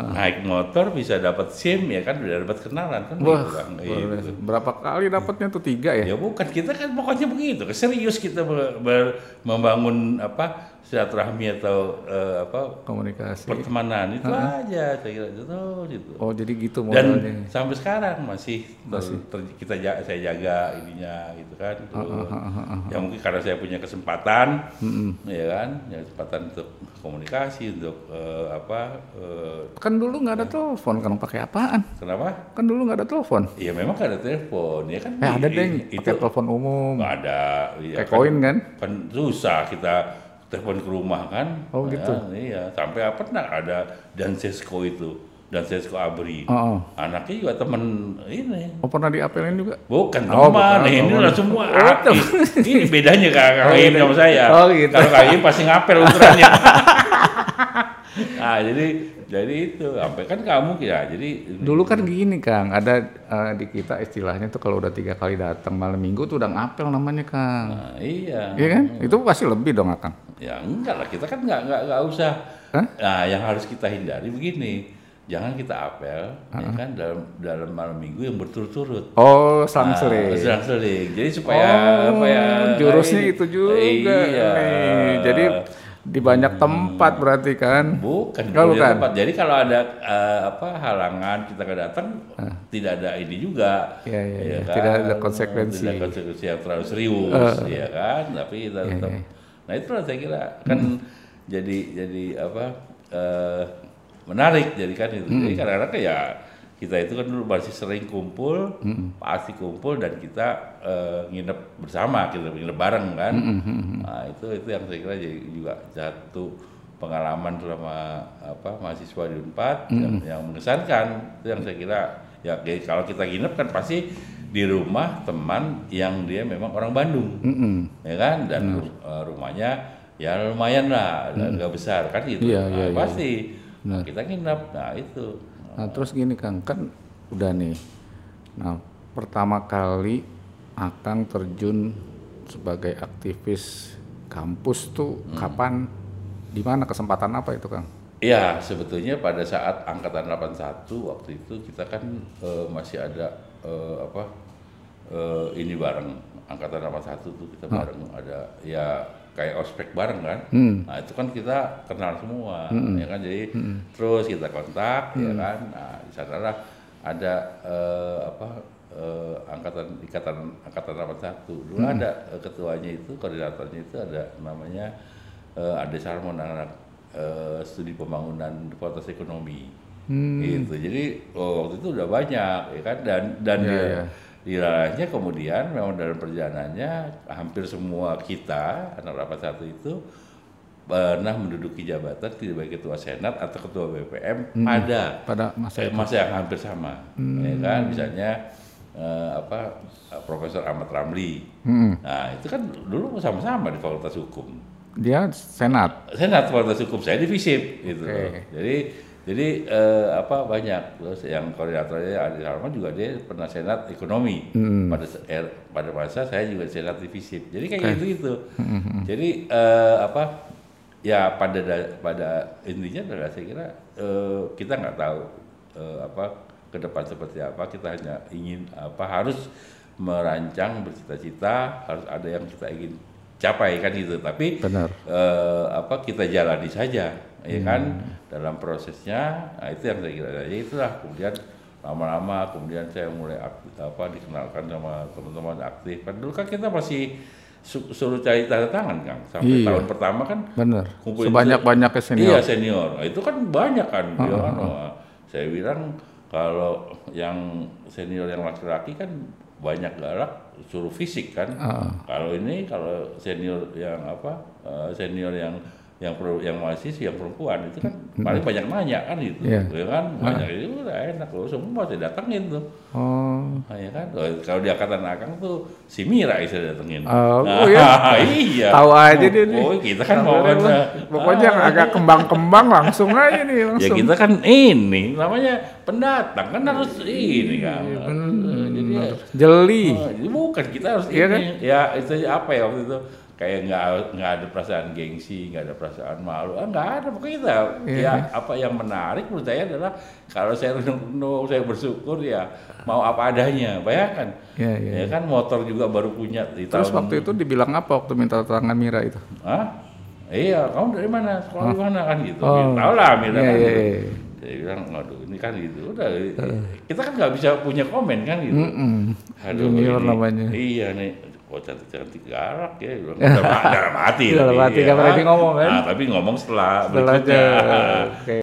Speaker 2: Naik motor bisa dapat SIM ya kan udah dapat kenalan kan
Speaker 1: Wah,
Speaker 2: gitu,
Speaker 1: luar
Speaker 2: Gitu.
Speaker 1: berapa kali dapatnya tuh tiga ya?
Speaker 2: Ya bukan kita kan pokoknya begitu. Serius kita ber- ber- membangun apa silaturahmi atau uh, apa
Speaker 1: komunikasi
Speaker 2: pertemanan itu uh -huh. aja saya kira itu gitu.
Speaker 1: Oh jadi gitu
Speaker 2: modalnya. Dan sampai sekarang masih masih ter, kita jaga, saya jaga ininya gitu kan. Uh, uh, uh, uh, uh. Ya mungkin karena saya punya kesempatan, uh, uh. ya kan, ya kesempatan untuk komunikasi untuk uh, apa?
Speaker 1: Uh, kan dulu nggak ada ya. telepon, kan pakai apaan?
Speaker 2: Kenapa?
Speaker 1: Kan dulu nggak ada telepon.
Speaker 2: Iya memang nggak ada telepon, ya kan.
Speaker 1: Eh, ada deh, pakai telepon umum.
Speaker 2: Nggak ada.
Speaker 1: Ya, kayak kan, koin kan?
Speaker 2: Kan susah kita telepon ke rumah kan.
Speaker 1: Oh gitu.
Speaker 2: Ya, iya, sampai apa nah ada dan Sesko itu dan Sesko Abri. Oh, oh. Anaknya juga temen ini.
Speaker 1: Oh pernah diapelin juga?
Speaker 2: Bukan oh, teman, bukan. ini udah semua oh, ini bedanya kakak oh, ini sama saya. Oh, gitu. Kalau kakak pasti ngapel ultranya. *laughs* nah jadi jadi itu sampai kan kamu ya jadi
Speaker 1: dulu kan gini kang ada uh, di kita istilahnya tuh kalau udah tiga kali datang malam minggu tuh udah ngapel namanya kang
Speaker 2: nah, iya
Speaker 1: iya kan itu pasti lebih dong kang
Speaker 2: ya enggak lah kita kan nggak nggak nggak usah Hah? nah yang harus kita hindari begini jangan kita apel uh -huh. ya kan dalam dalam malam minggu yang berturut-turut.
Speaker 1: Oh, selang-seling.
Speaker 2: Nah, selang-seling. Jadi supaya
Speaker 1: oh, apa ya jurusnya itu juga. Iya. Nih. Jadi di banyak hmm. tempat berarti kan?
Speaker 2: Bukan, oh, bukan. tempat. Jadi kalau ada uh, apa halangan kita nggak datang, uh. tidak ada ini juga.
Speaker 1: Ya, ya, ya, kan? Tidak ada konsekuensi.
Speaker 2: Tidak ada konsekuensi yang terlalu serius, uh. ya kan? Tapi kita ya, tetap. Ya. Nah itu saya kira kan hmm. jadi jadi apa uh, menarik jadi kan itu. Hmm. Jadi kadang-kadang ya kita itu kan dulu masih sering kumpul, mm-hmm. pasti kumpul dan kita uh, nginep bersama, kita nginep bareng kan. Mm-hmm. Nah itu itu yang saya kira jadi juga satu pengalaman selama apa mahasiswa di Unpad mm-hmm. yang, yang mengesankan. Itu yang saya kira ya kalau kita nginep kan pasti di rumah teman yang dia memang orang Bandung, mm-hmm. ya kan, dan mm-hmm. rumahnya ya lumayan lah, nggak besar kan gitu. Yeah, nah, yeah, pasti yeah. Nah, kita nginep, nah itu.
Speaker 1: Nah terus gini Kang, kan udah nih. Nah pertama kali Akang terjun sebagai aktivis kampus tuh hmm. kapan, di mana kesempatan apa itu Kang?
Speaker 2: Iya sebetulnya pada saat angkatan 81 waktu itu kita kan uh, masih ada uh, apa uh, ini bareng angkatan 81 tuh kita bareng hmm. ada ya kayak ospek bareng kan. Hmm. Nah itu kan kita kenal semua, hmm. ya kan. Jadi hmm. terus kita kontak, ya hmm. ya kan. Nah di ada uh, apa uh, angkatan ikatan angkatan 81 dulu hmm. ada uh, ketuanya itu koordinatornya itu ada namanya uh, Ade Sarmon anak uh, studi pembangunan fakultas ekonomi hmm. gitu jadi oh, waktu itu udah banyak ya kan dan dan yeah, dia yeah wilayahnya kemudian memang dalam perjalanannya hampir semua kita anak rapat satu itu pernah menduduki jabatan tidak baik ketua senat atau ketua BPM hmm. pada
Speaker 1: pada masa
Speaker 2: eh, masa yang hampir sama hmm. ya kan misalnya eh, apa Profesor Ahmad Ramli hmm. nah itu kan dulu sama-sama di Fakultas Hukum
Speaker 1: dia senat
Speaker 2: senat Fakultas Hukum saya di FISIP gitu okay. jadi jadi eh, apa banyak terus yang koordinatornya Adi Salman juga dia pernah senat ekonomi hmm. pada er, pada masa saya juga senat divisi. Jadi kayak okay. gitu gitu. Hmm. Jadi eh, apa ya pada pada intinya adalah saya kira eh, kita nggak tahu eh, apa ke depan seperti apa kita hanya ingin apa harus merancang bercita-cita harus ada yang kita ingin capai kan gitu. Tapi
Speaker 1: Benar.
Speaker 2: Eh, apa kita jalani saja ya kan? Hmm. dalam prosesnya nah itu yang saya kira ya itulah kemudian lama-lama kemudian saya mulai aktif, apa dikenalkan sama teman-teman aktif. Kan dulu kan kita masih suruh cari tanda tangan kang. Sampai iya. tahun pertama kan
Speaker 1: benar. sebanyak banyak senior.
Speaker 2: iya senior. Nah, itu kan banyak kan. Uh, dia kan? saya bilang kalau yang senior yang laki-laki kan banyak galak suruh fisik kan. Uh. kalau ini kalau senior yang apa uh, senior yang yang pro, yang mahasiswa yang perempuan itu kan hmm. paling banyak nanya kan itu yeah. ya kan? Ah. banyak itu udah enak loh semua saya datengin tuh. Oh. Nah, ya kan? Kalau di angkatan akang tuh si Mira saya datengin.
Speaker 1: Oh, nah, oh iya. *laughs* iya. Tahu aja dia nih.
Speaker 2: Oh kita kan mau kan
Speaker 1: pokoknya ah, agak kembang-kembang langsung aja nih
Speaker 2: ya, langsung. ya kita kan ini namanya pendatang kan harus ini kan. Iya,
Speaker 1: jadi ya, jeli
Speaker 2: oh, bukan kita harus iya ini kan? ya itu apa ya waktu itu kayak nggak nggak ada perasaan gengsi nggak ada perasaan malu ah nggak ada pokoknya kita yeah. ya apa yang menarik menurut saya adalah kalau saya *laughs* renung saya bersyukur ya mau apa adanya bayangkan yeah, yeah, ya yeah. kan motor juga baru punya
Speaker 1: di terus tahun waktu itu dibilang apa waktu minta tangan Mira itu
Speaker 2: ah Iya, kamu dari mana? Sekolah di mana kan gitu.
Speaker 1: Oh.
Speaker 2: Ya, tahu lah Mira
Speaker 1: Iya,
Speaker 2: kan.
Speaker 1: iya,
Speaker 2: gitu.
Speaker 1: Iya.
Speaker 2: Dia bilang, aduh ini kan gitu. Udah, kita kan nggak bisa punya komen kan gitu.
Speaker 1: Mm-mm.
Speaker 2: Aduh,
Speaker 1: Junior
Speaker 2: ini-
Speaker 1: namanya.
Speaker 2: Iya nih, kok cantik-cantik galak ya. Dia bilang, Udah, ma- dalam hati. *laughs*
Speaker 1: Dalam
Speaker 2: tapi,
Speaker 1: hati,
Speaker 2: ya.
Speaker 1: nggak berani ngomong, kan?
Speaker 2: Nah, tapi ngomong setelah
Speaker 1: Setelah aja.
Speaker 2: berikutnya. *laughs*
Speaker 1: Oke.